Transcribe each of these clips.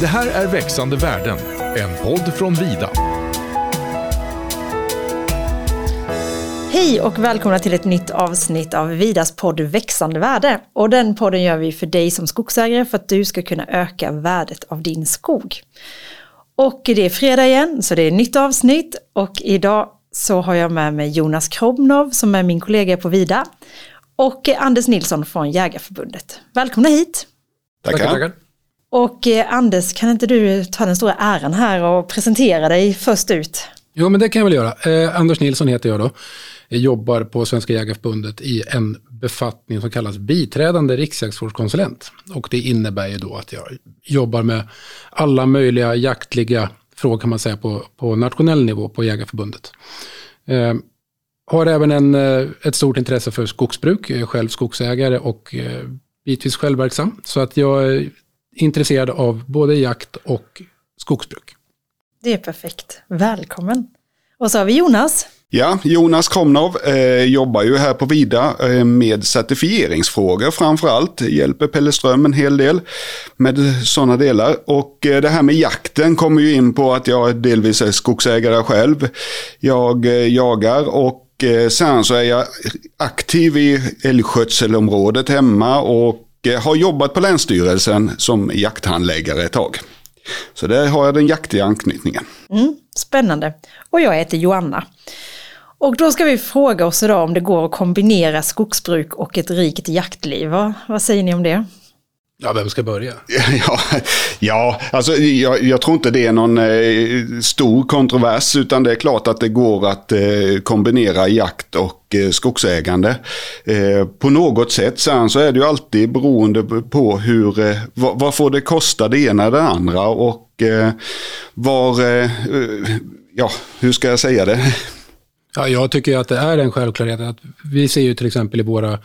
Det här är Växande världen, en podd från Vida. Hej och välkomna till ett nytt avsnitt av Vidas podd Växande värde. Och den podden gör vi för dig som skogsägare för att du ska kunna öka värdet av din skog. Och det är fredag igen, så det är ett nytt avsnitt. Och idag så har jag med mig Jonas Krobnov som är min kollega på Vida. Och Anders Nilsson från Jägarförbundet. Välkomna hit! Tackar. tackar. Och eh, Anders, kan inte du ta den stora äran här och presentera dig först ut? Jo, men det kan jag väl göra. Eh, Anders Nilsson heter jag då. Jag jobbar på Svenska Jägareförbundet i en befattning som kallas biträdande riksjaktvårdskonsulent. Och det innebär ju då att jag jobbar med alla möjliga jaktliga frågor kan man säga på, på nationell nivå på Jägareförbundet. Eh, har även en, eh, ett stort intresse för skogsbruk, jag är själv skogsägare och eh, bitvis självverksam. Så att jag eh, intresserad av både jakt och skogsbruk. Det är perfekt. Välkommen. Och så har vi Jonas. Ja, Jonas Kromnov eh, jobbar ju här på Vida eh, med certifieringsfrågor framförallt. Hjälper Pelle Ström en hel del med sådana delar. Och eh, det här med jakten kommer ju in på att jag delvis är skogsägare själv. Jag eh, jagar och eh, sen så är jag aktiv i älgskötselområdet hemma och Eh, har jobbat på Länsstyrelsen som jakthandläggare ett tag. Så där har jag den jaktiga anknytningen. Mm, spännande. Och jag heter Joanna. Och då ska vi fråga oss idag om det går att kombinera skogsbruk och ett rikt jaktliv. Vad säger ni om det? Ja, vem ska börja? Ja, ja alltså, jag, jag, tror inte det är någon eh, stor kontrovers utan det är klart att det går att eh, kombinera jakt och eh, skogsägande. Eh, på något sätt sen så är det ju alltid beroende på hur, eh, vad, vad, får det kosta det ena eller det andra och eh, var, ja, hur ska jag säga det? Ja, jag tycker att det är en självklarhet. Att vi ser ju till exempel i våra,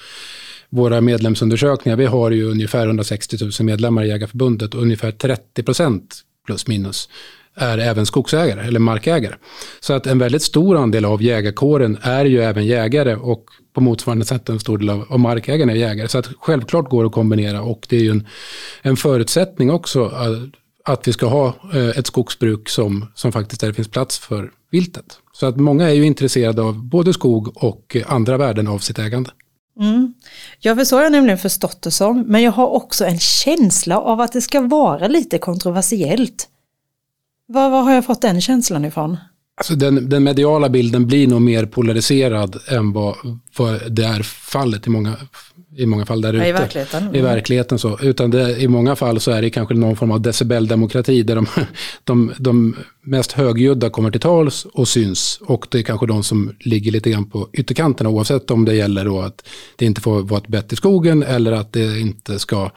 våra medlemsundersökningar, vi har ju ungefär 160 000 medlemmar i Jägarförbundet och ungefär 30 procent plus minus är även skogsägare eller markägare. Så att en väldigt stor andel av jägarkåren är ju även jägare och på motsvarande sätt en stor del av, av markägarna är jägare. Så att självklart går det att kombinera och det är ju en, en förutsättning också att, att vi ska ha eh, ett skogsbruk som, som faktiskt där det finns plats för viltet. Så att många är ju intresserade av både skog och andra värden av sitt ägande. Mm. Ja, för så har jag nämligen förstått det som. Men jag har också en känsla av att det ska vara lite kontroversiellt. Var, var har jag fått den känslan ifrån? Alltså den, den, mediala bilden blir nog mer polariserad än vad, vad det är fallet i många, i många fall där ute. I verkligheten. Mm. I verkligheten så. Utan det, i många fall så är det kanske någon form av decibeldemokrati där de, de, de mest högljudda kommer till tals och syns. Och det är kanske de som ligger lite grann på ytterkanterna oavsett om det gäller då att det inte får vara ett bett i skogen eller att, det inte ska,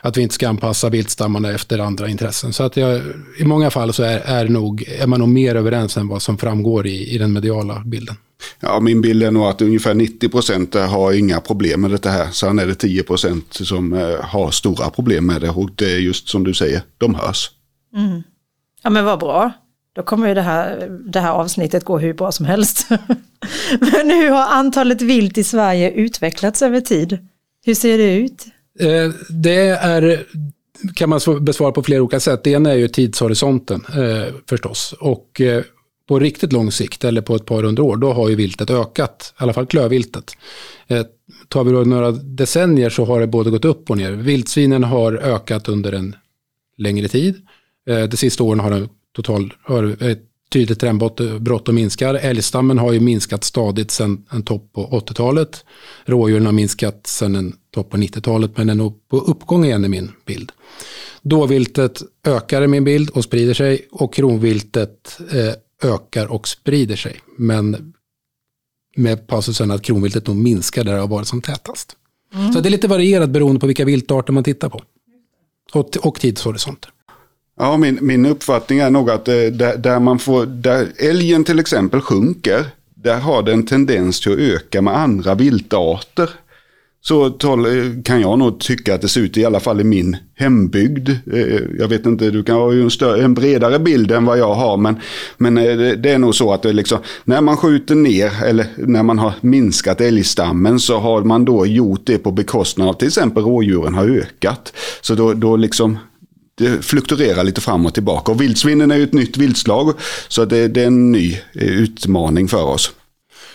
att vi inte ska anpassa viltstammarna efter andra intressen. Så att jag, i många fall så är, är, nog, är man nog mer överens än vad som framgår i, i den mediala bilden. Ja, min bild är nog att ungefär 90 procent har inga problem med det här. Sen är det 10 procent som eh, har stora problem med det. Och det är just som du säger, de hörs. Mm. Ja men vad bra. Då kommer ju det här, det här avsnittet gå hur bra som helst. men hur har antalet vilt i Sverige utvecklats över tid? Hur ser det ut? Eh, det är kan man besvara på flera olika sätt. Det ena är ju tidshorisonten eh, förstås. Och eh, på riktigt lång sikt, eller på ett par hundra år, då har ju viltet ökat. I alla fall klövviltet. Eh, tar vi då några decennier så har det både gått upp och ner. Vildsvinen har ökat under en längre tid. Eh, de sista åren har den total, har ett tydligt trendbrott och minskar. Älgstammen har ju minskat stadigt sedan en topp på 80-talet. Rådjuren har minskat sedan en topp på 90-talet, men är nog på uppgång igen i min bild. Dåviltet ökar i min bild och sprider sig och kronviltet eh, ökar och sprider sig. Men med passusen att kronviltet nog minskar där det har varit som tätast. Mm. Så det är lite varierat beroende på vilka viltarter man tittar på. Och, och tidshorisonter. Ja, min, min uppfattning är nog att eh, där, där, man får, där älgen till exempel sjunker, där har den tendens till att öka med andra viltarter. Så eh, kan jag nog tycka att det ser ut i alla fall i min hembygd. Eh, jag vet inte, du kan ha en, större, en bredare bild än vad jag har. Men, men eh, det är nog så att det liksom, när man skjuter ner eller när man har minskat älgstammen så har man då gjort det på bekostnad av till exempel rådjuren har ökat. Så då, då liksom det fluktuerar lite fram och tillbaka. Och vildsvinen är ju ett nytt viltslag så det, det är en ny utmaning för oss.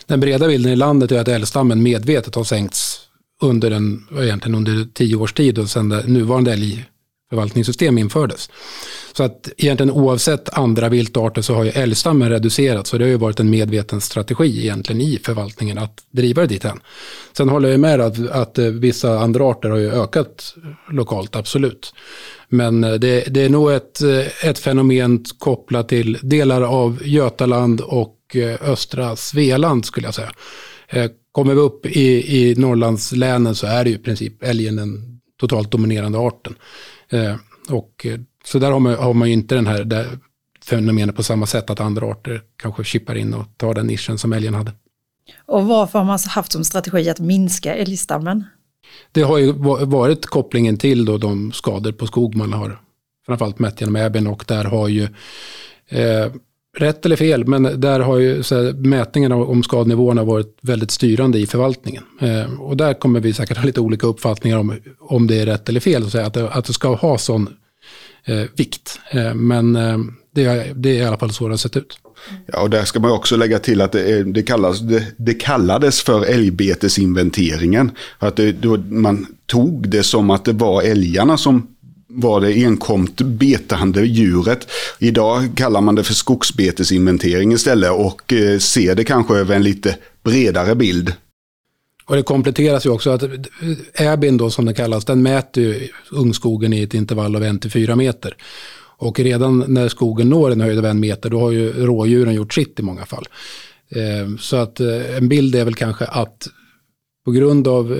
Den breda bilden i landet är att älgstammen medvetet har sänkts under, en, egentligen under tio års tid och sedan det nuvarande älgförvaltningssystem infördes. Så att egentligen oavsett andra viltarter så har ju älgstammen reducerats och det har ju varit en medveten strategi egentligen i förvaltningen att driva det dithän. Sen håller jag med att, att eh, vissa andra arter har ju ökat lokalt, absolut. Men eh, det, det är nog ett, eh, ett fenomen kopplat till delar av Götaland och östra Svealand skulle jag säga. Kommer vi upp i, i Norrlandslänen så är det ju i princip älgen den totalt dominerande arten. Och så där har man, har man ju inte den här där fenomenet på samma sätt att andra arter kanske chippar in och tar den nischen som älgen hade. Och varför har man haft som strategi att minska älgstammen? Det har ju varit kopplingen till då de skador på skog man har framförallt mätt genom äben och där har ju eh, rätt eller fel, men där har ju så här, mätningarna om skadnivåerna varit väldigt styrande i förvaltningen. Eh, och där kommer vi säkert ha lite olika uppfattningar om, om det är rätt eller fel, så att, det, att det ska ha sån eh, vikt. Eh, men eh, det, det, är i alla fall så det har sett ut. Ja, och där ska man också lägga till att det, det, kallas, det, det kallades för älgbetesinventeringen. Att det, då man tog det som att det var älgarna som var det enkomt betande djuret. Idag kallar man det för skogsbetesinventering istället och eh, ser det kanske över en lite bredare bild. Och det kompletteras ju också att eh, Äbin då som det kallas, den mäter ju ungskogen i ett intervall av 1-4 meter. Och redan när skogen når en höjd av en meter då har ju rådjuren gjort sitt i många fall. Eh, så att en bild är väl kanske att på grund av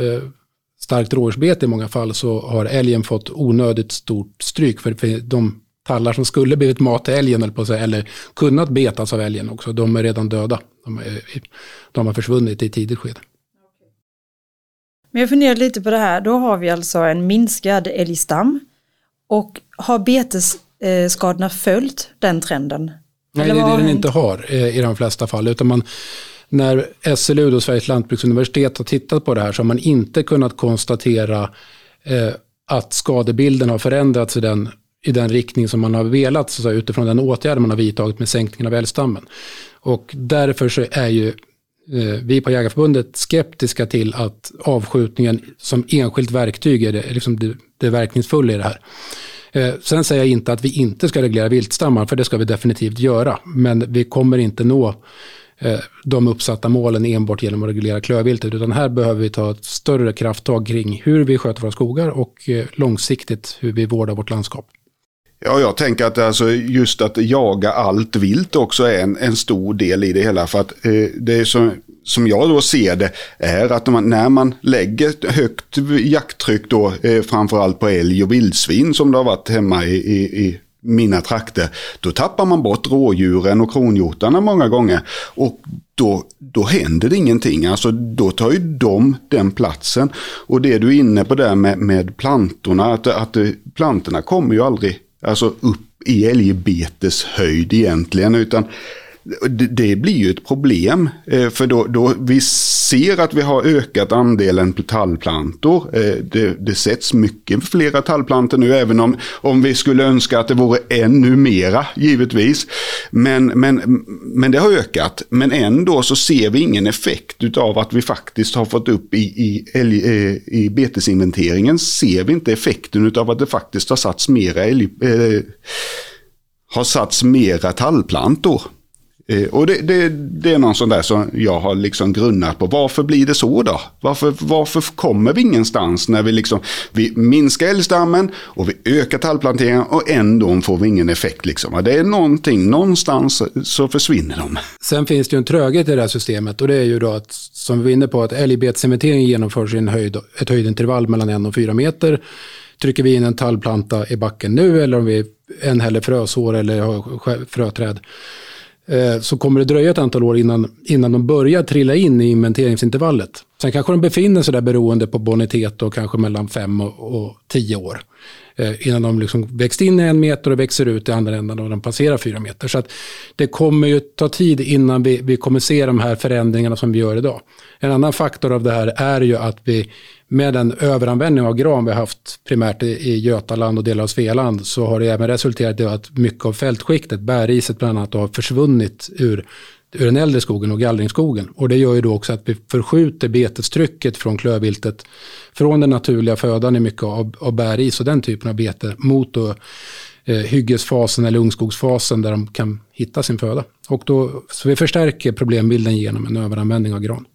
starkt rådjursbete i många fall så har älgen fått onödigt stort stryk. För de tallar som skulle blivit mat till älgen eller, på sig, eller kunnat betas av älgen också, de är redan döda. De, är, de har försvunnit i tidigt skede. Men jag funderar lite på det här, då har vi alltså en minskad älgstam och har betesskadorna följt den trenden? Nej, det är det den inte har eh, i de flesta fall, utan man när SLU, då Sveriges lantbruksuniversitet, har tittat på det här så har man inte kunnat konstatera eh, att skadebilden har förändrats i den, i den riktning som man har velat så utifrån den åtgärd man har vidtagit med sänkningen av älgstammen. Och därför så är ju eh, vi på Jägarförbundet skeptiska till att avskjutningen som enskilt verktyg är det, liksom det, det verkningsfulla i det här. Eh, sen säger jag inte att vi inte ska reglera viltstammar, för det ska vi definitivt göra. Men vi kommer inte nå Eh, de uppsatta målen enbart genom att reglera klövviltet. Utan här behöver vi ta ett större krafttag kring hur vi sköter våra skogar och eh, långsiktigt hur vi vårdar vårt landskap. Ja, jag tänker att alltså just att jaga allt vilt också är en, en stor del i det hela. För att eh, det är som, som jag då ser det är att man, när man lägger ett högt jakttryck då eh, framförallt på älg och vildsvin som det har varit hemma i, i, i mina trakter, då tappar man bort rådjuren och kronhjortarna många gånger. Och då, då händer det ingenting. Alltså då tar ju de den platsen. Och det du är inne på där med, med plantorna, att, att eh, plantorna kommer ju aldrig alltså upp i älgbeteshöjd egentligen. Utan det blir ju ett problem. Eh, för då, då vi ser att vi har ökat andelen tallplantor. Eh, det, det sätts mycket flera tallplantor nu, även om, om vi skulle önska att det vore ännu mera, givetvis. Men, men, men det har ökat. Men ändå så ser vi ingen effekt av att vi faktiskt har fått upp i, i, eh, i betesinventeringen. Ser vi inte effekten av att det faktiskt har satts mera, älg, eh, har satts mera tallplantor. Eh, och det, det, det, är någon sån där som jag har liksom grunnat på. Varför blir det så då? Varför, varför kommer vi ingenstans när vi liksom vi minskar älgstammen och vi ökar tallplanteringen och ändå får vi ingen effekt. Liksom. Det är någonting, någonstans så försvinner de. Sen finns det ju en tröghet i det här systemet och det är ju då att, som vi var inne på, att älgbetsinventeringen genomförs i en höjd, ett höjdintervall mellan en och fyra meter. Trycker vi in en tallplanta i backen nu eller om vi en hellre frösår eller har fröträd Eh, så kommer det dröja ett antal år innan, innan de börjar trilla in i inventeringsintervallet. Sen kanske de befinner sig där beroende på bonitet och kanske mellan 5 och 10 år. Eh, innan de liksom växt in i en meter och växer ut i andra änden och de passerar 4 meter. Så att det kommer ju ta tid innan vi, vi kommer se de här förändringarna som vi gör idag. En annan faktor av det här är ju att vi med den överanvändning av gran vi har haft primärt i Götaland och delar av Svealand så har det även resulterat i att mycket av fältskiktet, bäriset bland annat, har försvunnit ur ur den äldre skogen och gallringsskogen. Och det gör ju då också att vi förskjuter betestrycket från klövviltet från den naturliga födan i mycket av, av bäris och den typen av bete mot då, eh, hyggesfasen eller ungskogsfasen där de kan hitta sin föda. Och då, så vi förstärker problembilden genom en överanvändning av gran.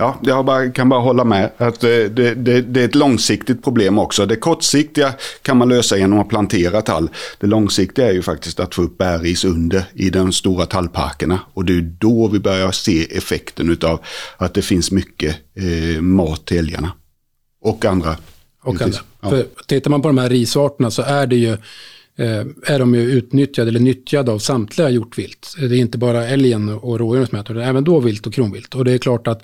Ja, jag bara, kan bara hålla med. Att det, det, det, det, är ett långsiktigt problem också. Det kortsiktiga kan man lösa genom att plantera tall. Det långsiktiga är ju faktiskt att få upp bäris under i de stora tallparkerna. Och det är då vi börjar se effekten av att det finns mycket eh, mat till älgarna. Och andra. Och andra. Ja. För tittar man på de här risarterna så är det ju eh, är de ju utnyttjade eller nyttjade av samtliga hjortvilt. Det är inte bara älgen och rådjuren som äter det, även då vilt och kronvilt. Och det är klart att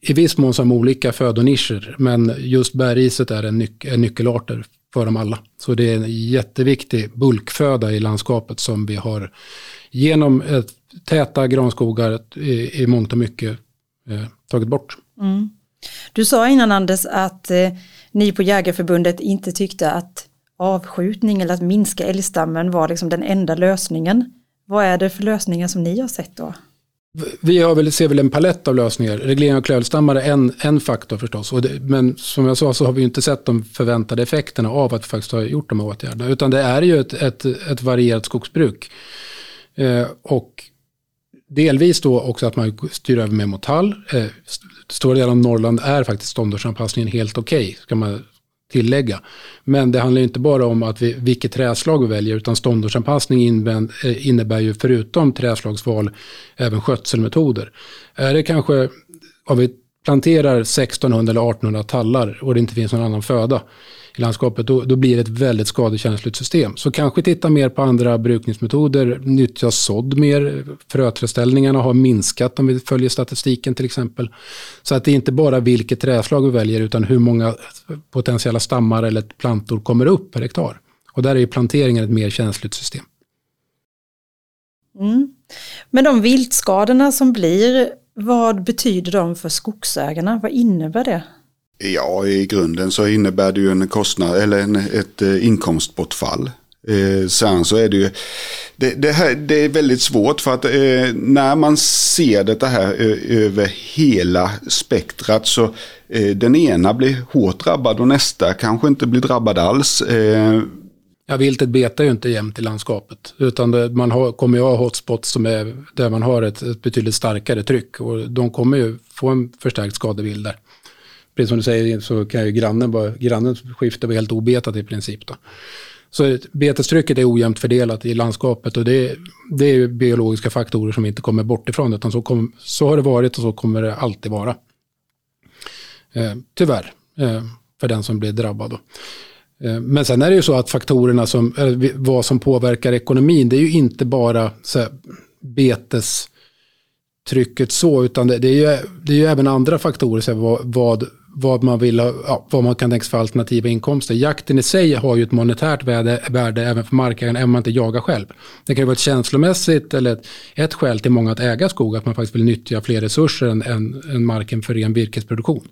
i viss mån som olika födonischer, men just bärriset är en, nyc en nyckelarter för dem alla. Så det är en jätteviktig bulkföda i landskapet som vi har genom ett, täta granskogar i, i mångt och mycket eh, tagit bort. Mm. Du sa innan Anders att eh, ni på Jägarförbundet inte tyckte att avskjutning eller att minska älgstammen var liksom den enda lösningen. Vad är det för lösningar som ni har sett då? Vi har väl, ser väl en palett av lösningar. Reglering av klövstammar är en, en faktor förstås. Det, men som jag sa så har vi inte sett de förväntade effekterna av att vi faktiskt har gjort de här åtgärderna. Utan det är ju ett, ett, ett varierat skogsbruk. Eh, och delvis då också att man styr över mer mot tall. Eh, stora delar av Norrland är faktiskt ståndårsanpassningen helt okej. Okay, tillägga. Men det handlar inte bara om att vi, vilket träslag vi väljer utan ståndårsanpassning eh, innebär ju förutom träslagsval även skötselmetoder. Är det kanske, om vi planterar 1600 eller 1800 tallar och det inte finns någon annan föda i landskapet, då, då blir det ett väldigt skadekänsligt system. Så kanske titta mer på andra brukningsmetoder, nyttja sådd mer, fröträställningarna har minskat om vi följer statistiken till exempel. Så att det är inte bara vilket träslag vi väljer utan hur många potentiella stammar eller plantor kommer upp per hektar. Och där är planteringen ett mer känsligt system. Mm. Men de viltskadorna som blir, vad betyder de för skogsägarna? Vad innebär det? Ja, i grunden så innebär det ju en kostnad eller en, ett eh, inkomstbortfall. Eh, sen så är det ju, det, det, här, det är väldigt svårt för att eh, när man ser det här eh, över hela spektrat så eh, den ena blir hårt drabbad och nästa kanske inte blir drabbad alls. Eh, Ja, viltet betar ju inte jämt i landskapet. Utan det, man har, kommer ju ha hotspots som är, där man har ett, ett betydligt starkare tryck. Och de kommer ju få en förstärkt skadebild där precis som du säger så kan ju grannen, bara, grannen skifta vara helt obetat i princip. Då. Så betestrycket är ojämnt fördelat i landskapet och det, det är biologiska faktorer som inte kommer bort ifrån utan så, kom, så har det varit och så kommer det alltid vara. Eh, tyvärr, eh, för den som blir drabbad. Då. Eh, men sen är det ju så att faktorerna som, eh, vad som påverkar ekonomin, det är ju inte bara så här, betestrycket så, utan det, det, är ju, det är ju även andra faktorer, så här, vad, vad vad man, vill ha, ja, vad man kan tänka sig för alternativa inkomster. Jakten i sig har ju ett monetärt värde, värde även för markägaren, även om man inte jagar själv. Det kan ju vara ett känslomässigt eller ett, ett skäl till många att äga skog, att man faktiskt vill nyttja fler resurser än, än, än marken för ren virkesproduktion.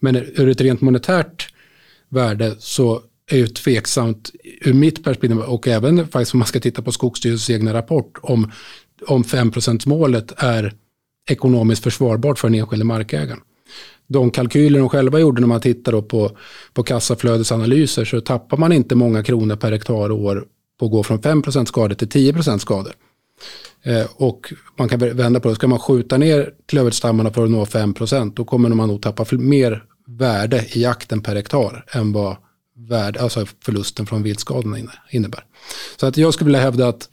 Men ur ett rent monetärt värde så är ju tveksamt ur mitt perspektiv och även faktiskt om man ska titta på Skogsstyrelsens egna rapport om, om 5 målet är ekonomiskt försvarbart för den enskilde markägaren de kalkyler de själva gjorde när man tittar på, på kassaflödesanalyser så tappar man inte många kronor per hektar och år på att gå från 5% skador till 10 skador. Eh, och man kan vända på det, ska man skjuta ner klöverstammarna för att nå 5% då kommer man nog tappa mer värde i jakten per hektar än vad värde, alltså förlusten från viltskadorna innebär. Så att jag skulle vilja hävda att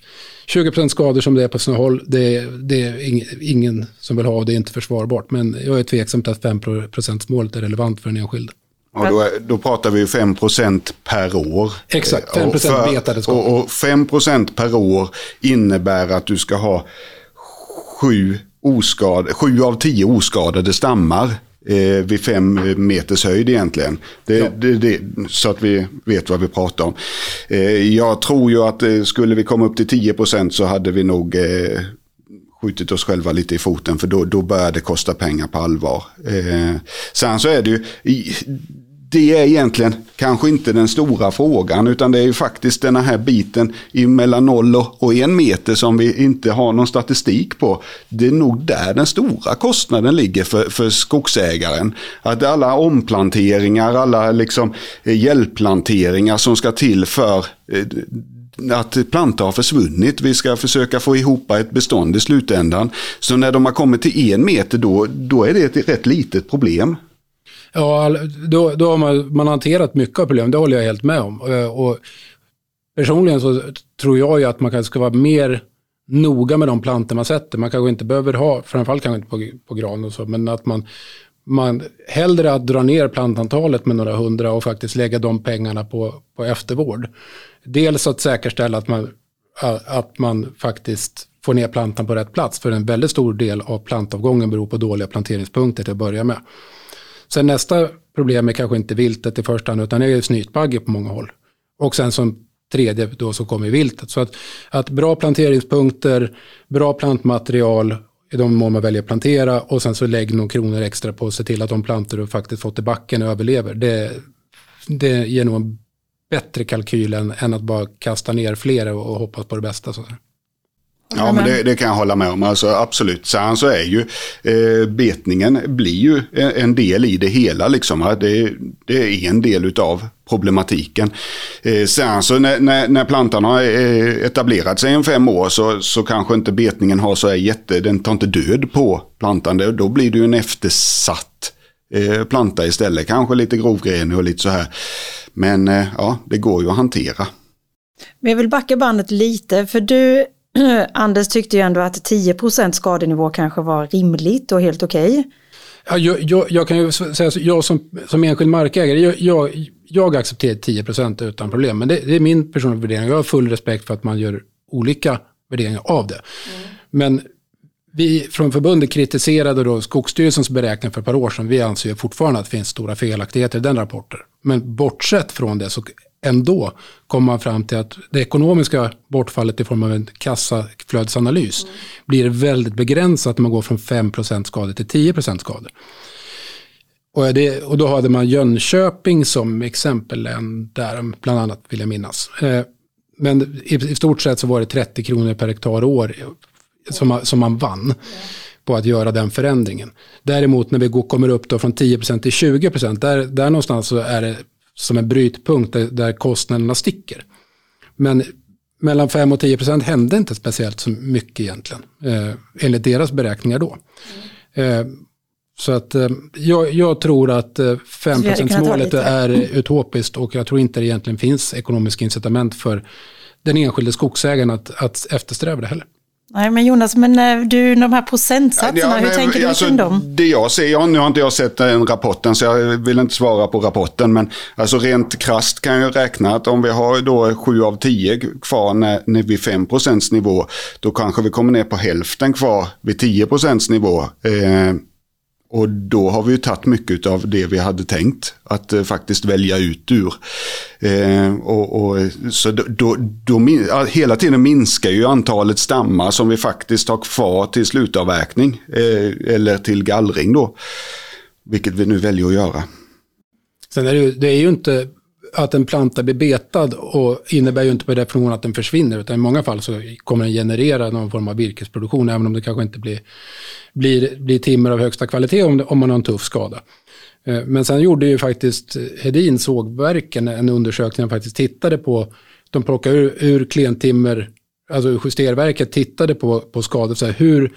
20% skador som det är på sina håll, det, det är ingen som vill ha och det är inte försvarbart. Men jag är tveksam till att 5% målet är relevant för den enskilde. Ja, då, då pratar vi 5% per år. Exakt, 5% och för, betade skador. Och, och 5% per år innebär att du ska ha sju oskad, sju av tio oskadade stammar eh, vid fem meters höjd egentligen. Det, ja. det, det, så att vi vet vad vi pratar om. Eh, jag tror ju att eh, skulle vi komma upp till 10 procent så hade vi nog eh, skjutit oss själva lite i foten för då, då börjar det kosta pengar på allvar. Eh, sen så är det ju, det är egentligen kanske inte den stora frågan utan det är ju faktiskt den här biten mellan 0 och 1 meter som vi inte har någon statistik på. Det är nog där den stora kostnaden ligger för, för skogsägaren. Att alla omplanteringar, alla liksom eh, hjälpplanteringar som ska till för eh, att planta har försvunnit. Vi ska försöka få ihop ett bestånd i slutändan. Så när de har kommit till en meter då, då är det ett rätt litet problem. Ja, då, då har man, man hanterat mycket av problemet, det håller jag helt med om. Eh, och personligen så tror jag ju att man kanske ska vara mer noga med de plantor man sätter. Man kanske inte behöver ha, framförallt kanske inte på, på gran och så, men att man, man hellre att dra ner plantantalet med några hundra och faktiskt lägga de pengarna på, på eftervård. Dels att säkerställa att man, att man faktiskt får ner plantan på rätt plats, för en väldigt stor del av plantavgången beror på dåliga planteringspunkter till att börja med. Sen nästa problem är kanske inte viltet i första hand, utan det är snytbagge på många håll. Och sen som tredje då så kommer viltet. Så att, att bra planteringspunkter, bra plantmaterial i de mån man väljer att plantera och sen så lägg några kronor extra på att se till att de plantor du faktiskt fått i backen överlever. Det, det ger nog en bättre kalkyl än, än att bara kasta ner flera och, och hoppas på det bästa. Så. Ja, men det, det, kan jag hålla med om. Alltså, absolut. Sen så är ju eh, betningen blir ju en, en, del i det hela. Liksom. Det, det är en del av problematiken. Eh, sen så när, när, när, plantan har eh, etablerat sig i en fem år så, så kanske inte betningen har så jätte, den tar inte död på plantan. Då blir det ju en eftersatt eh, planta istället. Kanske lite grovgrenig och lite så här. Men eh, ja, det går ju att hantera. Men jag vill backa bandet lite, för du Anders tyckte ju ändå att 10% skadenivå kanske var rimligt och helt okej. Okay. Ja, jag, jag, jag, kan ju säga jag som, som enskild markägare, jag, jag, jag accepterar 10% utan problem. Men det, det, är min personliga värdering. Jag har full respekt för att man gör olika värderingar av det. Mm. Men vi från förbundet kritiserade då Skogsstyrelsens beräkning för ett par år sedan. Vi anser fortfarande att det finns stora felaktigheter i den rapporten. Men bortsett från det så ändå kommer man fram till att det ekonomiska bortfallet i form av en kassaflödesanalys mm. blir väldigt begränsat när man går från 5% skador till 10% skador. Och, det, och då hade man Jönköping som exempel där, bland annat vill jag minnas. Eh, men i, i, stort sett så var det 30 kronor per hektar år som, som man vann på att göra den förändringen. Däremot när vi går, kommer upp då från 10% till 20 där, där någonstans så är det som en brytpunkt där, där kostnaderna sticker. Men mellan 5 och 10 procent hände inte speciellt så mycket egentligen, eh, enligt deras beräkningar då. Mm. Eh, så att eh, jag, jag, tror att eh, 5 målet är utopiskt och jag tror inte det egentligen finns ekonomiska incitament för den enskilde skogsägaren att, att eftersträva det heller. Nej men Jonas, men eh, du, de här procentsatserna, ja, hur tänker du alltså, kring dem? Det jag ser, ja, nu har inte jag sett den rapporten så jag vill inte svara på rapporten. Men alltså rent krast kan jag räkna att om vi har då 7 av 10 kvar när, när vi 5 nivå, då kanske vi kommer ner på hälften kvar vid 10 nivå. Eh, och då har vi ju tagit mycket av det vi hade tänkt att eh, faktiskt välja ut ur. Eh, och, och, så då, då, då, hela tiden minskar ju antalet stammar som vi faktiskt har kvar till slutavverkning eh, eller till gallring då. Vilket vi nu väljer att göra. Sen är det, ju, det är ju inte att en planta blir betad och innebär ju inte på definition att den försvinner, utan i många fall så kommer den generera någon form av virkesproduktion, även om det kanske inte blir, blir, blir timmer av högsta kvalitet om, om man har en tuff skada. Eh, men sen gjorde ju faktiskt Hedin sågverken en undersökning där faktiskt tittade på, de plockade ur, ur klentimmer, alltså justerverket tittade på, på skador, så här, hur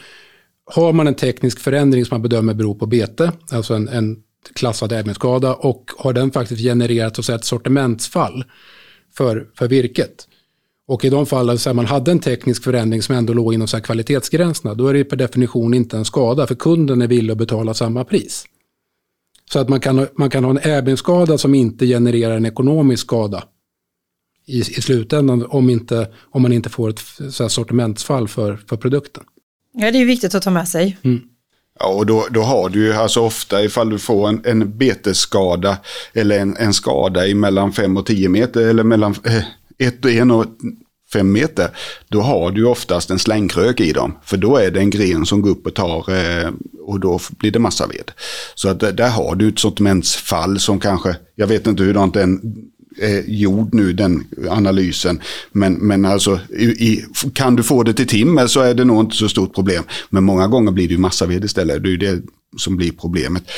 har man en teknisk förändring som man bedömer beror på bete, alltså en, en klassad ävenskada och har den faktiskt genererat så ett sortimentsfall för, för virket. Och i de fallen så man hade en teknisk förändring som ändå låg inom så kvalitetsgränserna, då är det per definition inte en skada, för kunden är villig att betala samma pris. Så att man kan, man kan ha en äbenskada som inte genererar en ekonomisk skada i, i slutändan om, inte, om man inte får ett så sortimentsfall för, för produkten. Ja, det är viktigt att ta med sig. Mm. Ja, och då, då har du ju alltså ofta ifall du får en, en betesskada eller en, en skada i mellan 5 och 10 meter eller mellan eh, 1 och 1 och 5 meter. Då har du oftast en slängkrök i dem. För då är det en gren som går upp och tar eh, och då blir det massa ved. Så att eh, där har du ett sortimentsfall som kanske, jag vet inte hur den eh, gjord nu, den analysen. Men, men alltså, i, kan du få det till timmer så är det nog inte så stort problem. Men många gånger blir det ju massaved istället. Det är ju det som blir problemet.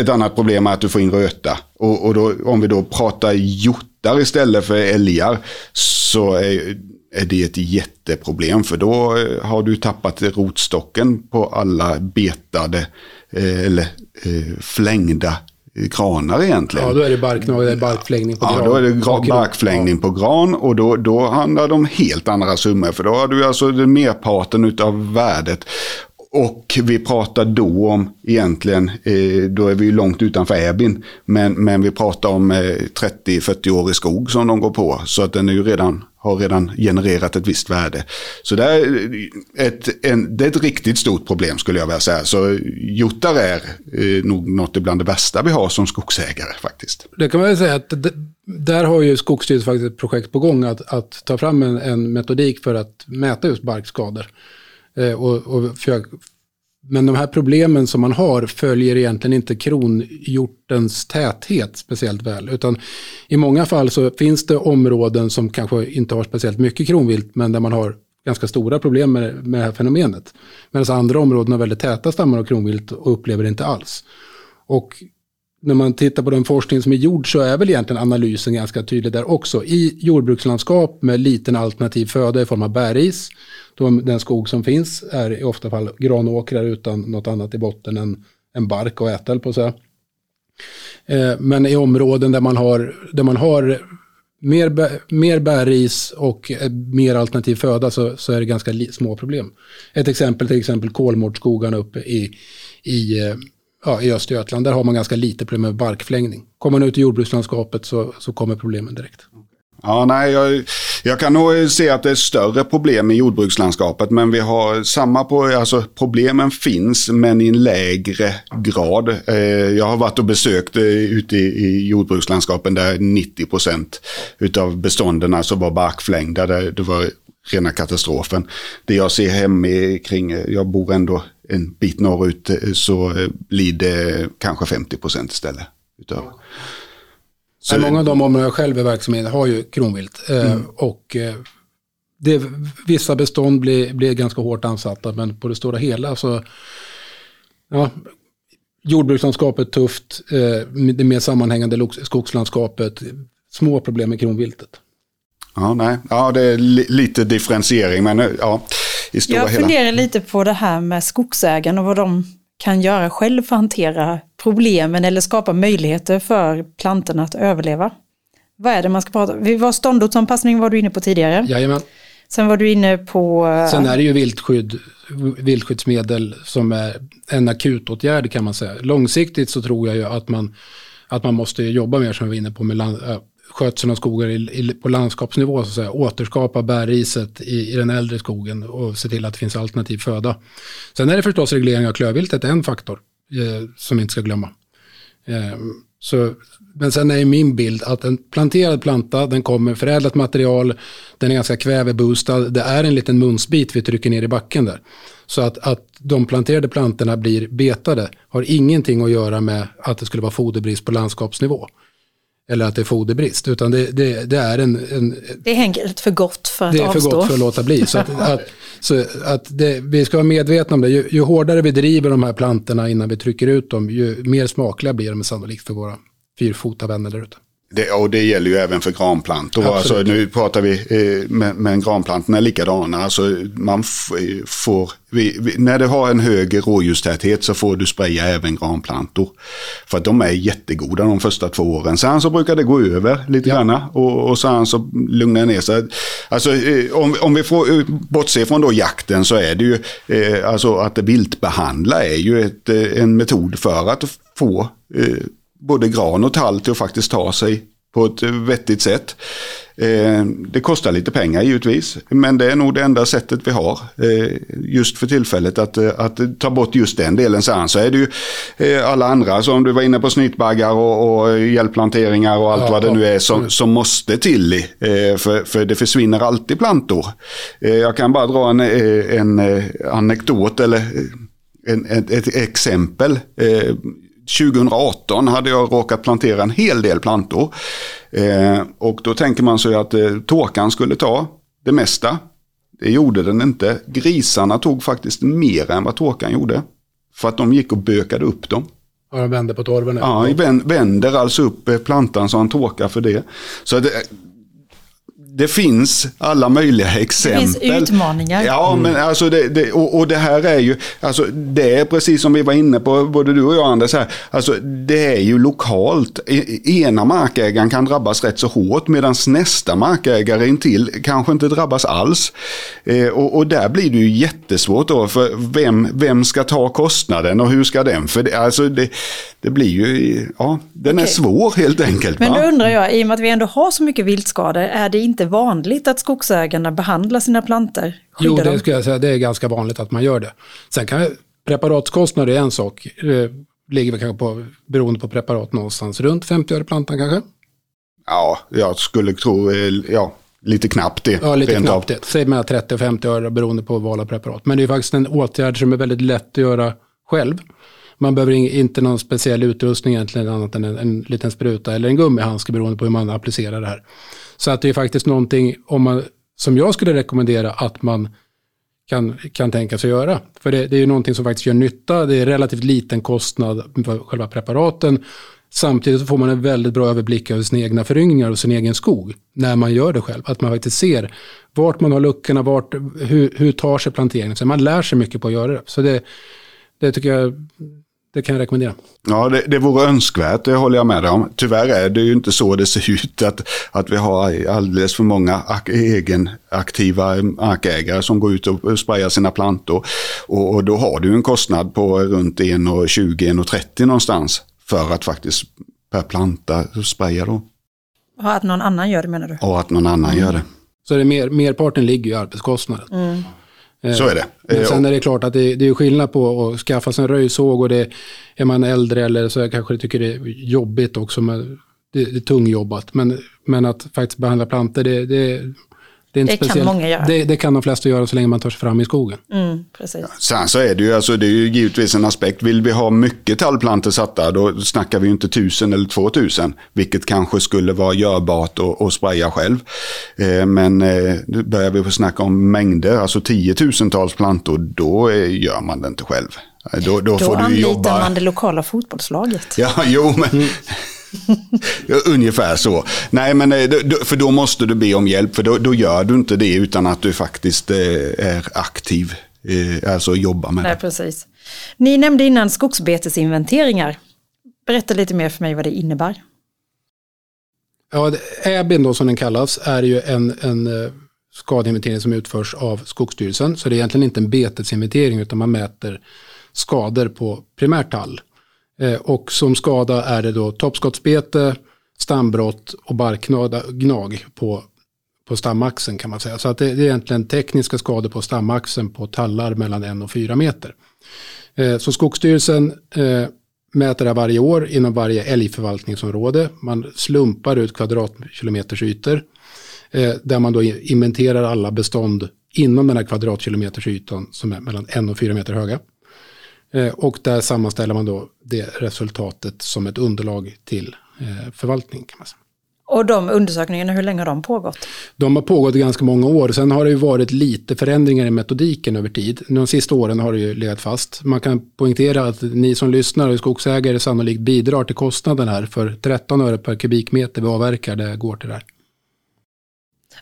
Ett annat problem är att du får in röta. Och, och då, om vi då pratar hjortar istället för älgar så är, är det ett jätteproblem. För då eh, har du tappat rotstocken på alla betade eh, eller eh, flängda granar egentligen. Ja, då är det barknagel, barkflängning på gran. Ja, då är det gra- barkflängning på gran och då, då handlar det om helt andra summor. För då har du alltså den merparten av värdet. Och vi pratar då om egentligen, eh, då är vi ju långt utanför Äbin, men, men vi pratar om eh, 30-40 år i skog som de går på. Så att den är ju redan, har redan genererat ett visst värde. Så det är ett, en, det är ett riktigt stort problem skulle jag vilja säga. Så hjortar är eh, nog något bland det bästa vi har som skogsägare faktiskt. Det kan man väl säga att där har ju Skogsstyrelsen faktiskt ett projekt på gång att, att ta fram en, en metodik för att mäta just barkskador. Eh, och, och för, men de här problemen som man har följer egentligen inte kronhjortens täthet speciellt väl. Utan i många fall så finns det områden som kanske inte har speciellt mycket kronvilt men där man har ganska stora problem med, med det här fenomenet. Medan andra områden har väldigt täta stammar av kronvilt och upplever det inte alls. Och när man tittar på den forskning som är gjord så är väl egentligen analysen ganska tydlig där också. I jordbrukslandskap med liten alternativ föda i form av bäris de, den skog som finns är i ofta fall granåkrar utan något annat i botten än, än bark och ätel på så. Eh, men i områden där man har, där man har mer, mer bärris och eh, mer alternativ föda så, så är det ganska små problem. Ett exempel till exempel kolmårdsskogarna uppe i, i, eh, ja, i Östergötland. Där har man ganska lite problem med barkflängning. Kommer man ut i jordbrukslandskapet så, så kommer problemen direkt. Ja, nej, jag, jag kan nog se att det är större problem i jordbrukslandskapet. Men vi har samma på, alltså problemen finns men i en lägre grad. Eh, jag har varit och besökt eh, ute i, i jordbrukslandskapen där 90 procent utav bestånden alltså var barkflängda. Där det var rena katastrofen. Det jag ser hemma kring, jag bor ändå en bit norrut, eh, så blir det kanske 50 procent istället. Utav. Så många av de områden jag själv är verksam i har ju kronvilt. Eh, mm. Och eh, det, vissa bestånd blir, blir ganska hårt ansatta, men på det stora hela så... Ja, jordbrukslandskapet tufft, eh, det mer sammanhängande skogslandskapet, små problem med kronviltet. Ja, nej. ja det är li lite differentiering, men ja, i stora Jag funderar hela. lite på det här med skogsägarna och vad de kan göra själv för att hantera problemen eller skapa möjligheter för plantorna att överleva. Vad är det man ska prata om? Vi var ståndortsanpassning var du inne på tidigare. Jajamän. Sen var du inne på... Sen är det ju viltskydd, viltskyddsmedel som är en akutåtgärd kan man säga. Långsiktigt så tror jag ju att man, att man måste jobba mer som vi var inne på med land, skötseln av skogar i, i, på landskapsnivå, så att säga, återskapa bärriset i, i den äldre skogen och se till att det finns alternativ föda. Sen är det förstås reglering av klövviltet en faktor eh, som vi inte ska glömma. Eh, så, men sen är min bild att en planterad planta, den kommer förädlat material, den är ganska kväveboostad, det är en liten munsbit vi trycker ner i backen där. Så att, att de planterade plantorna blir betade har ingenting att göra med att det skulle vara foderbrist på landskapsnivå eller att det är foderbrist. Utan det, det, det är en, en, Det är enkelt för gott för att avstå. Det är för gott för att låta bli. Så att, att, så att det, vi ska vara medvetna om det. Ju, ju, hårdare vi driver de här plantorna innan vi trycker ut dem, ju mer smakliga blir de sannolikt för våra fyrfota vänner där ute. Det, och det gäller ju även för granplantor. Alltså, nu pratar vi, eh, men, men granplantorna är likadana. Alltså, man får, vi, vi, när du har en hög rådjurstäthet så får du spraya även granplantor. För att de är jättegoda de första två åren. Sen så brukar det gå över lite ja. grann och, och sen så lugnar det ner sig. Alltså, eh, om, om vi får eh, bortse från då jakten så är det ju, eh, alltså att viltbehandla är ju ett, eh, en metod för att få eh, både gran och tall till att faktiskt ta sig på ett vettigt sätt. Eh, det kostar lite pengar givetvis, men det är nog det enda sättet vi har eh, just för tillfället att, eh, att ta bort just den delen. Sen så är det ju alla andra som du var inne på, snytbaggar och, och hjälpplanteringar och allt ja, vad det nu är som, mm. som måste till. För, för det försvinner alltid plantor. Jag kan bara dra en, en anekdot eller en, ett, ett exempel. 2018 hade jag råkat plantera en hel del plantor. Eh, och då tänker man sig att eh, tåkan skulle ta det mesta. Det gjorde den inte. Grisarna tog faktiskt mer än vad tåkan gjorde. För att de gick och bökade upp dem. Ja, de vände på torven? Ja, vänder alltså upp eh, plantan så han tåkar för det. Så det, det finns alla möjliga exempel. Det finns utmaningar. Ja, mm. men alltså det, det, och, och, det här är ju, alltså det är precis som vi var inne på, både du och jag Anders, här, alltså det är ju lokalt. E, ena markägaren kan drabbas rätt så hårt medan nästa markägare intill kanske inte drabbas alls. Eh, och, och, där blir det ju jättesvårt då, för vem, vem ska ta kostnaden och hur ska den? För det, alltså det, det blir ju, ja, den okay. är svår helt enkelt. Men då undrar jag, i och med att vi ändå har så mycket viltskador, är det inte vanligt att skogsägarna behandlar sina plantor? Jo, det skulle jag säga, det är ganska vanligt att man gör det. Sen kan preparatskostnader är en sak, det ligger väl kanske på, beroende på preparat någonstans runt 50 öre plantan kanske? Ja, jag skulle tro, eh, ja, lite knappt det. Ja, lite knappt det. Säg mellan 30 och 50 öre beroende på val av preparat. Men det är faktiskt en åtgärd som är väldigt lätt att göra själv. Man behöver inte någon speciell utrustning egentligen annat än en, en liten spruta eller en gummihandske beroende på hur man applicerar det här. Så att det är faktiskt någonting om man, som jag skulle rekommendera att man kan, kan tänka sig göra. För det, det är ju någonting som faktiskt gör nytta, det är relativt liten kostnad för själva preparaten. Samtidigt så får man en väldigt bra överblick över sina egna föryngringar och sin egen skog när man gör det själv. Att man faktiskt ser vart man har luckorna, vart, hur, hur tar sig planteringen. Så man lär sig mycket på att göra det. Så det, det tycker jag det kan jag rekommendera. Ja, det, det vore önskvärt, det håller jag med dig om. Tyvärr är det ju inte så det ser ut, att, att vi har alldeles för många ak egenaktiva markägare som går ut och sprayar sina plantor. Och, och då har du en kostnad på runt 1,20-1,30 någonstans för att faktiskt per planta spraya då. Och att någon annan gör det menar du? Och att någon annan mm. gör det. Så det mer, merparten ligger i arbetskostnaden. Mm. Eh, så är det. Men eh, sen är det klart att det, det är skillnad på att skaffa sig en röjsåg och det, är man äldre eller så kanske tycker det är jobbigt också. Med, det, det är tungjobbat. Men, men att faktiskt behandla plantor, det, det, det, det kan många göra. Det, det, kan de flesta göra så länge man tar sig fram i skogen. Mm, precis. Sen så är det ju, alltså, det är ju givetvis en aspekt. Vill vi ha mycket tallplantor satta, då snackar vi ju inte tusen eller två tusen. Vilket kanske skulle vara görbart att spraya själv. Eh, men eh, börjar vi snacka om mängder, alltså tiotusentals plantor, då eh, gör man det inte själv. Då, då, då får du jobba... man det lokala fotbollslaget. Ja, jo, men... Mm. Ungefär så. Nej, men eh, för då måste du be om hjälp. För då, då gör du inte det utan att du faktiskt eh, är aktiv. Eh, alltså jobbar med Nej, det. Precis. Ni nämnde innan skogsbetesinventeringar. Berätta lite mer för mig vad det innebär. Ja, ÄBIN då som den kallas är ju en, en skadeinventering som utförs av Skogsstyrelsen. Så det är egentligen inte en betesinventering utan man mäter skador på primärtall. Eh, och som skada är det då toppskottsbete, stambrott och barkgnag på, på stamaxeln kan man säga. Så att det, är egentligen tekniska skador på stamaxeln på tallar mellan en och fyra meter. Eh, så Skogsstyrelsen eh, mäter det varje år inom varje älgförvaltningsområde. Man slumpar ut kvadratkilometers ytor där man då inventerar alla bestånd inom den här kvadratkilometers ytan som är mellan en och fyra meter höga. Eh, och där sammanställer man då det resultatet som ett underlag till eh, förvaltning. Kan man säga. Och de undersökningarna, hur länge har de pågått? De har pågått ganska många år. Sen har det ju varit lite förändringar i metodiken över tid. De sista åren har det ju legat fast. Man kan poängtera att ni som lyssnar och skogsägare sannolikt bidrar till kostnaden här. För 13 öre per kubikmeter vi avverkar, det går till det här.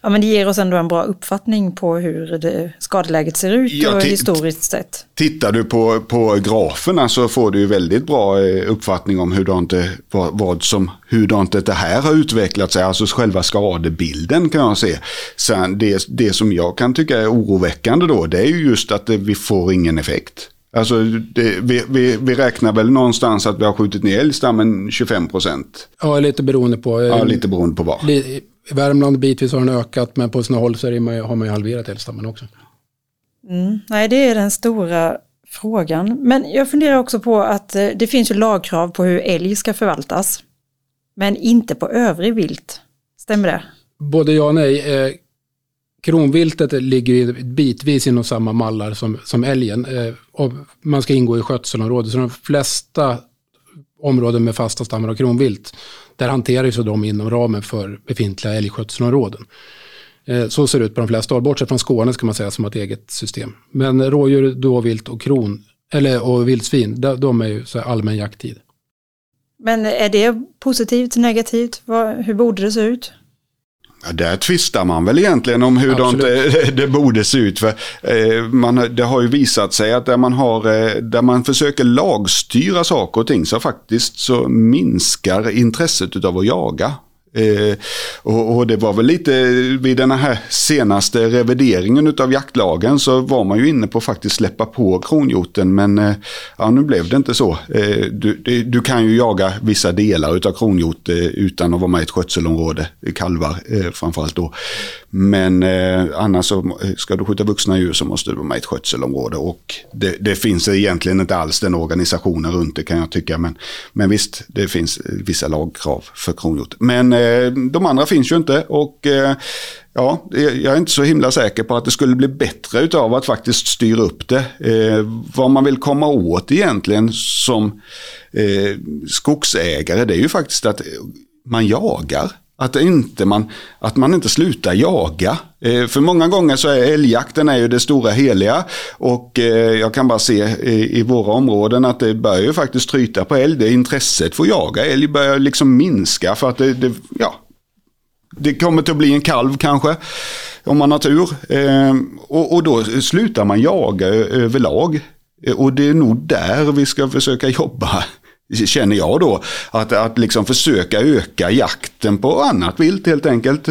Ja, men det ger oss ändå en bra uppfattning på hur det, skadeläget ser ut ja, och historiskt sett. Tittar du på, på graferna så får du väldigt bra eh, uppfattning om hurdant det, vad, vad som, hurdant det här har utvecklat sig. Alltså själva skadebilden kan jag se. Sen det, det som jag kan tycka är oroväckande då, det är ju just att vi får ingen effekt. Alltså det, vi, vi, vi, räknar väl någonstans att vi har skjutit ner älgstammen 25 procent. Ja, lite beroende på. Ja, lite beroende på vad. I Värmland bitvis har den ökat, men på sina håll så det, har man ju halverat älgstammen också. Mm, nej, det är den stora frågan. Men jag funderar också på att eh, det finns ju lagkrav på hur älg ska förvaltas. Men inte på övrig vilt. Stämmer det? Både ja och nej. Eh, kronviltet ligger bitvis inom samma mallar som, som älgen. Eh, och man ska ingå i skötselområdet. Så de flesta områden med fasta stammar av kronvilt, där hanteras de inom ramen för befintliga älgskötselområden. Eh, så ser det ut på de flesta håll, bortsett från Skåne ska man säga som ett eget system. Men rådjur, dåvilt och kron, eller och vildsvin, de är ju så allmän jakttid. Men är det positivt, negativt? Hur borde det se ut? Ja, där tvistar man väl egentligen om hur det, det borde se ut. För, eh, man, det har ju visat sig att där man, har, eh, där man försöker lagstyra saker och ting så faktiskt så minskar intresset av att jaga. Eh, och, och, det var väl lite vid den här senaste revideringen av jaktlagen så var man ju inne på att faktiskt släppa på kronhjorten men eh, ja, nu blev det inte så. Eh, du, du, kan ju jaga vissa delar av kronhjort eh, utan att vara med i ett skötselområde, eh, kalvar eh, framförallt då. Men eh, annars så eh, ska du skjuta vuxna djur så måste du vara med i ett skötselområde och det, det finns egentligen inte alls den organisationen runt det kan jag tycka men, men visst det finns eh, vissa lagkrav för kronhjort. Men Eh, de andra finns ju inte och eh, ja, jag är inte så himla säker på att det skulle bli bättre utav att faktiskt styra upp det. Eh, vad man vill komma åt egentligen som skogsägare det är ju faktiskt att man jagar. Att, inte man, att man inte slutar jaga. Eh, för många gånger så är älgjakten är ju det stora heliga. Och eh, jag kan bara se i, i våra områden att det börjar ju faktiskt tryta på älg. Det intresset för att jaga älg börjar liksom minska för att det, det, ja, det kommer till att bli en kalv kanske. Om man har tur. Eh, och, och då slutar man jaga överlag. Eh, och det är nog där vi ska försöka jobba känner jag då. Att, att liksom försöka öka jakten på annat vilt helt enkelt.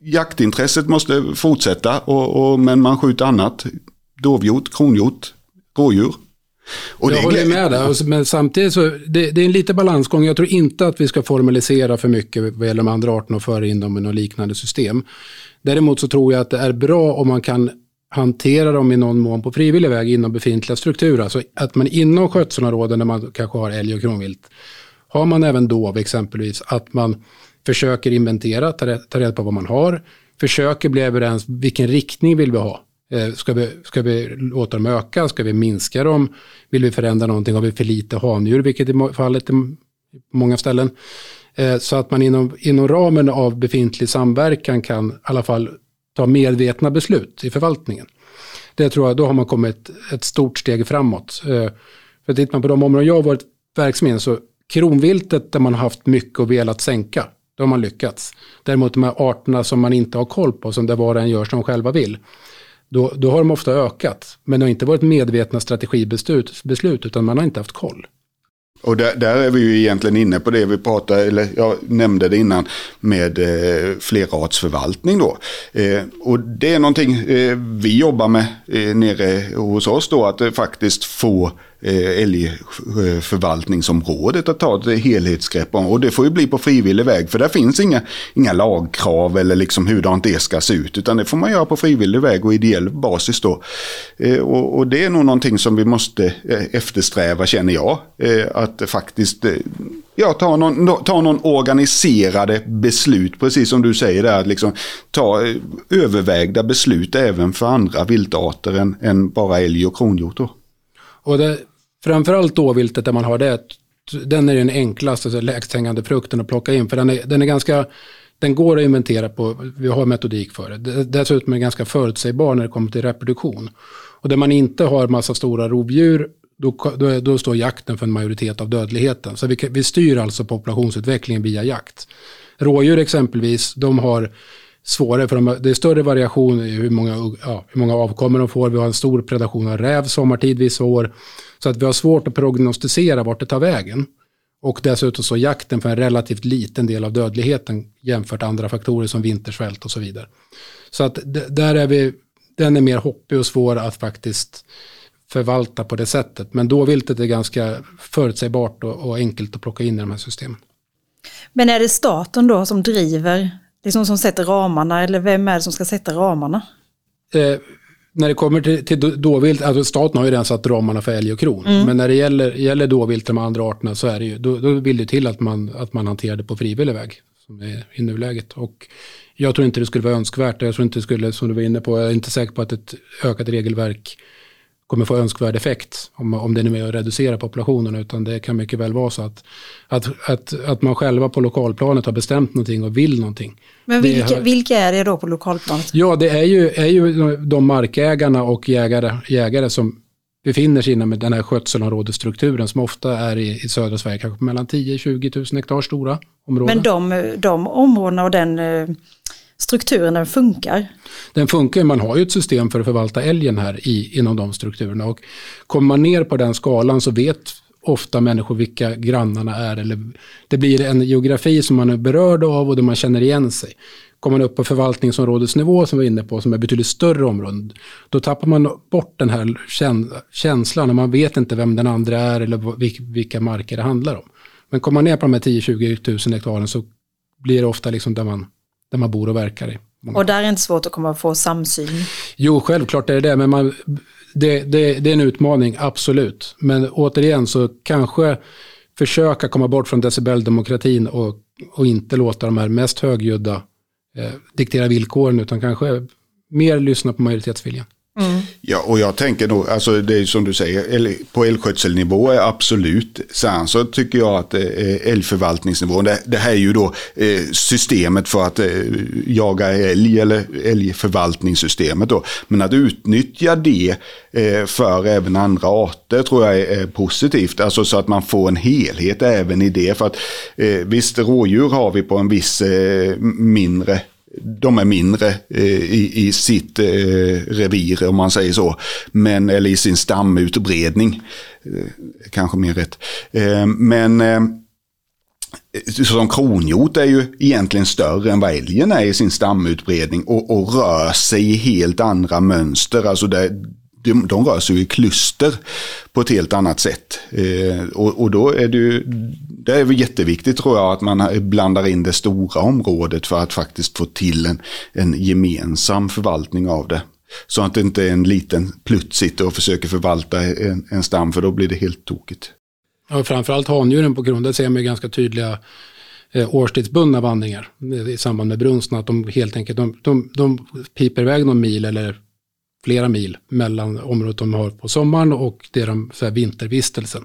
Jaktintresset måste fortsätta och, och, men man skjuter annat. Dovhjort, kronhjort, rådjur. Och jag håller med där, men samtidigt så det, det är en lite balansgång. Jag tror inte att vi ska formalisera för mycket vad gäller de andra arterna och föra in dem i något liknande system. Däremot så tror jag att det är bra om man kan hantera dem i någon mån på frivillig väg inom befintliga strukturer. Alltså att man inom skötselområden där man kanske har älg och kronvilt, har man även dov exempelvis, att man försöker inventera, ta reda på vad man har, försöker bli överens, vilken riktning vill vi ha? Eh, ska vi, ska vi låta dem öka? Ska vi minska dem? Vill vi förändra någonting? Har vi för lite handjur, vilket är fallet på många ställen? Eh, så att man inom, inom ramen av befintlig samverkan kan i alla fall ta medvetna beslut i förvaltningen. Det tror jag, då har man kommit ett stort steg framåt. Eh, för tittar man på de områden jag har varit verksam i, så kronviltet där man har haft mycket och velat sänka, då har man lyckats. Däremot de här arterna som man inte har koll på, som där var och en gör som de själva vill, då, då har de ofta ökat. Men det har inte varit medvetna strategibeslut, beslut, utan man har inte haft koll. Och där, där, är vi ju egentligen inne på det vi pratade, eller jag nämnde det innan, med eh, flerartsförvaltning då. Eh, och det är någonting eh, vi jobbar med eh, nere hos oss då, att eh, faktiskt få Eh, älgförvaltningsområdet att ta ett helhetsgrepp om. Och det får ju bli på frivillig väg för där finns inga, inga lagkrav eller liksom hurdant det ska se ut. Utan det får man göra på frivillig väg och ideell basis då. Eh, och, och det är nog någonting som vi måste eh, eftersträva känner jag. Att faktiskt ja, ta, någon, ta någon organiserade beslut, precis som du säger där, att liksom ta övervägda beslut även för andra viltarter än, än bara älg och kronhjort. Och det, framförallt dåviltet där man har det, den är den enklaste, alltså lägst hängande frukten att plocka in. För den är, den är ganska, den går att inventera på, vi har metodik för det. Dessutom är den ganska förutsägbar när det kommer till reproduktion. Och där man inte har massa stora rovdjur, då, då, då står jakten för en majoritet av dödligheten. Så vi, vi styr alltså populationsutvecklingen via jakt. Rådjur exempelvis, de har svårare för de, det är större variation i hur många, ja, hur många avkommor de får. Vi har en stor predation av räv sommartid vissa år. Så att vi har svårt att prognostisera vart det tar vägen. Och dessutom så jakten för en relativt liten del av dödligheten jämfört med andra faktorer som vintersvält och så vidare. Så att där är vi, den är mer hoppig och svår att faktiskt förvalta på det sättet. Men dåviltet är ganska förutsägbart och, och enkelt att plocka in i de här systemen. Men är det staten då som driver, liksom som sätter ramarna eller vem är det som ska sätta ramarna? Eh, när det kommer till, till dåvilt, alltså staten har ju redan satt ramarna för älg och kron. Mm. Men när det gäller, gäller dåvilt, de andra arterna, så är det ju, då, då vill det till att man, att man hanterar det på frivillig väg. Som är i nuläget. Och jag tror inte det skulle vara önskvärt. Jag tror inte det skulle, som du var inne på, jag är inte säker på att ett ökat regelverk kommer få önskvärd effekt om, om det nu är att reducera populationen. Utan det kan mycket väl vara så att, att, att, att man själva på lokalplanet har bestämt någonting och vill någonting. Men vilka, det, vilka är det då på lokalplanet? Ja, det är ju, är ju de markägarna och jägare, jägare som befinner sig inom den här skötselområdesstrukturen som ofta är i, i södra Sverige, kanske mellan 10-20 000 hektar stora områden. Men de, de områdena och den eh, strukturen den funkar? Den funkar, man har ju ett system för att förvalta älgen här i, inom de strukturerna. Och kommer man ner på den skalan så vet ofta människor vilka grannarna är. Eller det blir en geografi som man är berörd av och där man känner igen sig. Kommer man upp på förvaltningsområdesnivå som vi var inne på, som är betydligt större områden, då tappar man bort den här känslan och man vet inte vem den andra är eller vilka marker det handlar om. Men kommer man ner på de här 10-20 000 hektaren så blir det ofta liksom där man där man bor och verkar i. Och där är det inte svårt att komma och få samsyn? Jo, självklart är det det, men man, det, det, det är en utmaning, absolut. Men återigen så kanske försöka komma bort från decibeldemokratin och, och inte låta de här mest högljudda eh, diktera villkoren, utan kanske mer lyssna på majoritetsviljan. Mm. Ja, och jag tänker nog, alltså det är som du säger, på älgskötselnivå är absolut. Sen så tycker jag att eh, älgförvaltningsnivån, det, det här är ju då eh, systemet för att eh, jaga älg eller älgförvaltningssystemet då. Men att utnyttja det för även andra arter tror jag är positivt. Alltså så att man får en helhet även i det. För att visst, rådjur har vi på en viss mindre de är mindre eh, i, i sitt eh, revir om man säger så. Men, eller i sin stamutbredning. Eh, kanske mer rätt. Men som kronhjort är ju egentligen större än vad älgen är i sin stamutbredning och, och rör sig i helt andra mönster. Alltså det, de, de rör sig i kluster på ett helt annat sätt. Eh, och, och, då är det ju, det är väl jätteviktigt tror jag att man blandar in det stora området för att faktiskt få till en, en gemensam förvaltning av det. Så att det inte är en liten plutt sitter och försöker förvalta en, en stam för då blir det helt tokigt. Ja, framförallt handjuren på grund, där ser man ganska tydliga eh, årstidsbundna vandringar eh, i samband med brunsten. Att de helt enkelt de, de, de piper iväg någon mil eller flera mil mellan området de har på sommaren och det de, så här, vintervistelsen.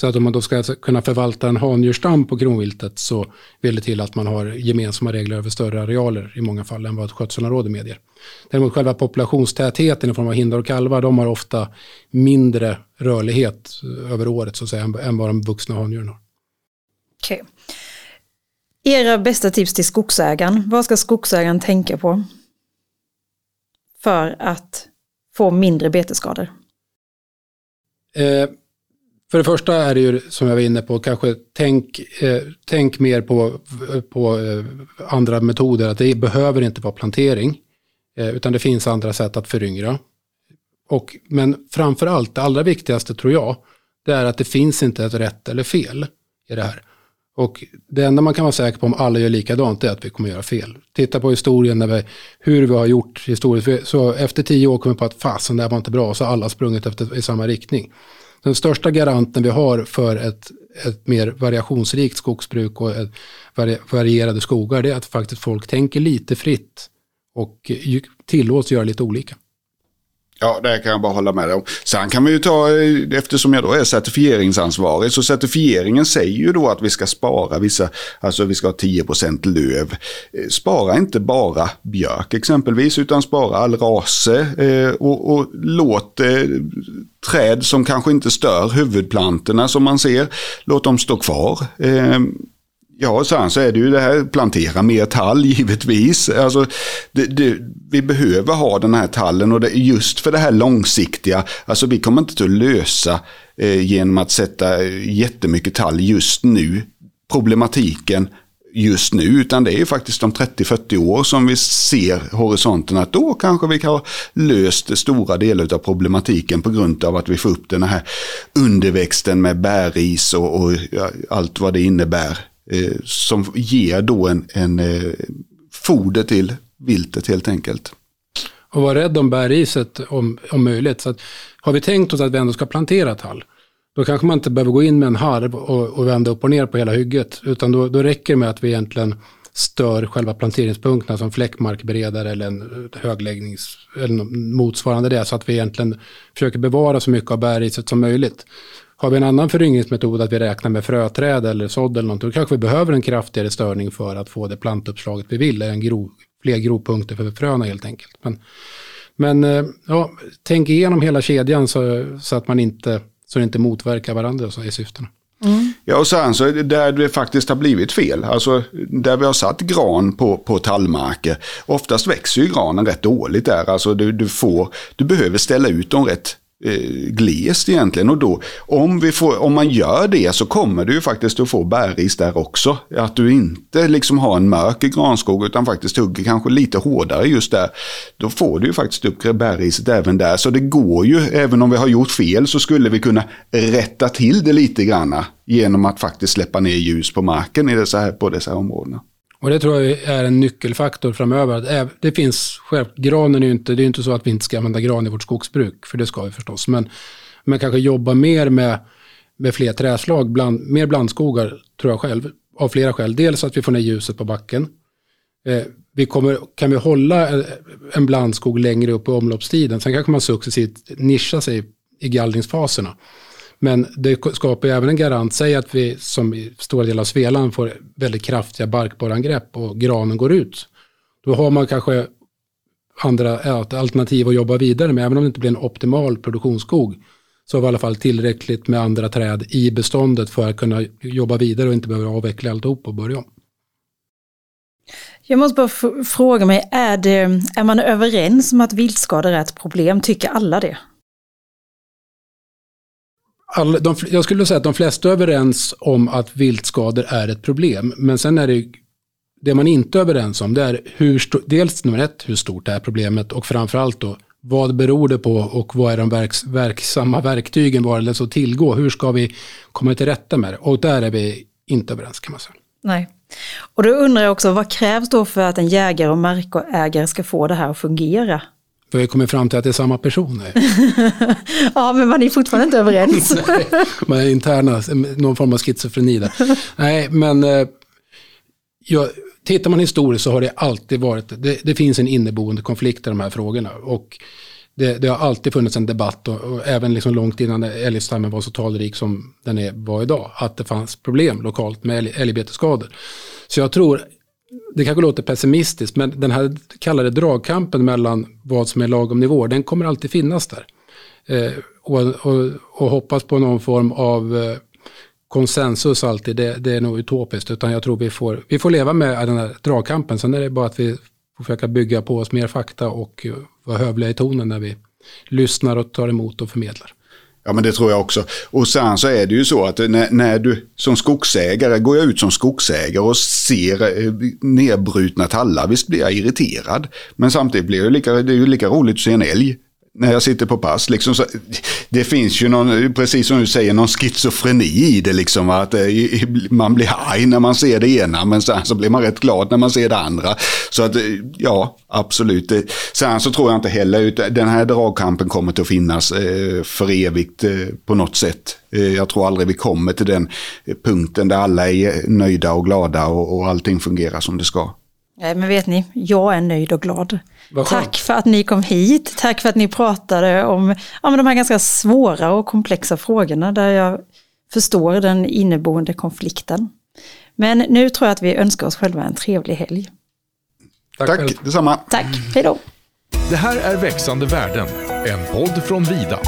Så att om man då ska kunna förvalta en handjursstam på kronviltet så vill det till att man har gemensamma regler över större arealer i många fall än vad ett skötselområde medger. Däremot själva populationstätheten i form av hindar och kalvar, de har ofta mindre rörlighet över året så att säga, än vad de vuxna handjuren har. Okay. Era bästa tips till skogsägaren, vad ska skogsägaren tänka på? för att få mindre betesskador? Eh, för det första är det ju som jag var inne på, kanske tänk, eh, tänk mer på, på eh, andra metoder. Att det behöver inte vara plantering, eh, utan det finns andra sätt att föryngra. Och, men framför allt, det allra viktigaste tror jag, det är att det finns inte ett rätt eller fel i det här. Och det enda man kan vara säker på om alla gör likadant är att vi kommer göra fel. Titta på historien, när vi, hur vi har gjort historiskt. Så efter tio år kommer vi på att fasen, det här var inte bra, så alla sprungit efter, i samma riktning. Den största garanten vi har för ett, ett mer variationsrikt skogsbruk och ett varierade skogar, det är att faktiskt folk tänker lite fritt och tillåts göra lite olika. Ja, det kan jag bara hålla med dig om. Sen kan vi ju ta, eh, eftersom jag då är certifieringsansvarig, så certifieringen säger ju då att vi ska spara vissa, alltså vi ska ha 10% löv. Eh, spara inte bara björk exempelvis, utan spara all rase eh, och, och låt eh, träd som kanske inte stör huvudplantorna som man ser, låt dem stå kvar. Ja, sen så är det ju det här, plantera mer tall givetvis. Alltså, det, det, vi behöver ha den här tallen och det, just för det här långsiktiga, alltså vi kommer inte att lösa eh, genom att sätta eh, jättemycket tall just nu. Problematiken just nu, utan det är ju faktiskt om 30-40 år som vi ser horisonten att då kanske vi kan ha löst stora delar av problematiken på grund av att vi får upp den här underväxten med bärris och, och allt vad det innebär. Eh, som ger då en, en eh, foder till viltet helt enkelt. Och vara rädd om bärriset om, om möjligt. Så att, har vi tänkt oss att vi ändå ska plantera tall, då kanske man inte behöver gå in med en harv och, och vända upp och ner på hela hygget. Utan då, då räcker det med att vi egentligen stör själva planteringspunkterna som fläckmarkberedare eller en högläggnings eller motsvarande det. Så att vi egentligen försöker bevara så mycket av bärriset som möjligt. Har vi en annan föryngringsmetod att vi räknar med fröträd eller sådd eller någonting, då kanske vi behöver en kraftigare störning för att få det plantuppslaget vi vill, en grov, fler grovpunkter för fröna helt enkelt. Men, men eh, ja, tänk igenom hela kedjan så, så att man inte så det inte motverkar varandra så i syftena. Mm. Ja, och sen så där det faktiskt har blivit fel. Alltså där vi har satt gran på, på tallmarker. Oftast växer ju granen rätt dåligt där. Alltså du, du, får, du behöver ställa ut dem rätt Eh, glest egentligen. Och då, om, vi får, om man gör det så kommer du ju faktiskt att få bärris där också. Att du inte liksom har en mörk granskog utan faktiskt hugger kanske lite hårdare just där. Då får du ju faktiskt upp bärriset även där. Så det går ju, även om vi har gjort fel så skulle vi kunna rätta till det lite granna. Genom att faktiskt släppa ner ljus på marken i dessa, på dessa områdena. Och det tror jag är en nyckelfaktor framöver. Det finns själv, granen är ju inte, det är inte så att vi inte ska använda gran i vårt skogsbruk, för det ska vi förstås. Men, men kanske jobba mer med, med fler träslag, bland, mer blandskogar tror jag själv, av flera skäl. Dels att vi får ner ljuset på backen. Eh, vi kommer, kan vi hålla eh, en blandskog längre upp i omloppstiden, sen kanske man successivt nischar sig i gallringsfaserna. Men det skapar ju även en garant, säg att vi som i stora delar av Svealand får väldigt kraftiga barkborreangrepp och granen går ut. Då har man kanske andra alternativ att jobba vidare med, även om det inte blir en optimal produktionsskog. Så har vi i alla fall tillräckligt med andra träd i beståndet för att kunna jobba vidare och inte behöva avveckla alltihop och börja om. Jag måste bara fråga mig, är, det, är man överens om att viltskador är ett problem? Tycker alla det? All, de, jag skulle säga att de flesta är överens om att viltskador är ett problem. Men sen är det, det man inte är överens om, det är hur, dels nummer ett, hur stort är problemet och framförallt då, vad beror det på och vad är de verks, verksamma verktygen vad är det så tillgå? Hur ska vi komma till rätta med det? Och där är vi inte överens kan man säga. Nej. Och då undrar jag också, vad krävs då för att en jägare och markägare ska få det här att fungera? Vi har kommit fram till att det är samma personer. ja, men man är fortfarande inte överens. Nej, man är interna, någon form av schizofreni där. Nej, men eh, ja, tittar man historiskt så har det alltid varit, det, det, finns en inneboende konflikt i de här frågorna. Och det, det har alltid funnits en debatt, och, och även liksom långt innan älgstammen var så talrik som den är, var idag, att det fanns problem lokalt med älgbetesskador. Så jag tror det kanske låter pessimistiskt, men den här kallade dragkampen mellan vad som är lagom nivå, den kommer alltid finnas där. Eh, och, och, och, hoppas på någon form av eh, konsensus alltid, det, det, är nog utopiskt. Utan jag tror vi får, vi får leva med den här dragkampen. Sen är det bara att vi får försöka bygga på oss mer fakta och eh, vara hövliga i tonen när vi lyssnar och tar emot och förmedlar. Ja men det tror jag också. Och sen så är det ju så att när, när, du som skogsägare, går jag ut som skogsägare och ser eh, nedbrutna tallar, visst blir jag irriterad. Men samtidigt blir det, lika, det är ju lika roligt att se en älg när jag sitter på pass. Liksom så, det finns ju någon, precis som du säger, någon schizofreni i det. Liksom, att eh, man blir arg när man ser det ena men sen så blir man rätt glad när man ser det andra. Så att eh, ja, absolut. Eh, sen så tror jag inte heller den här dragkampen kommer att finnas för evigt på något sätt. Jag tror aldrig vi kommer till den punkten där alla är nöjda och glada och, och allting fungerar som det ska. Nej, men vet ni, jag är nöjd och glad. Tack för att ni kom hit. Tack för att ni pratade om ja, men de här ganska svåra och komplexa frågorna där jag förstår den inneboende konflikten. Men nu tror jag att vi önskar oss själva en trevlig helg. Tack, Tack detsamma. Tack, hej då. Det här är Växande världen, en podd från Vida.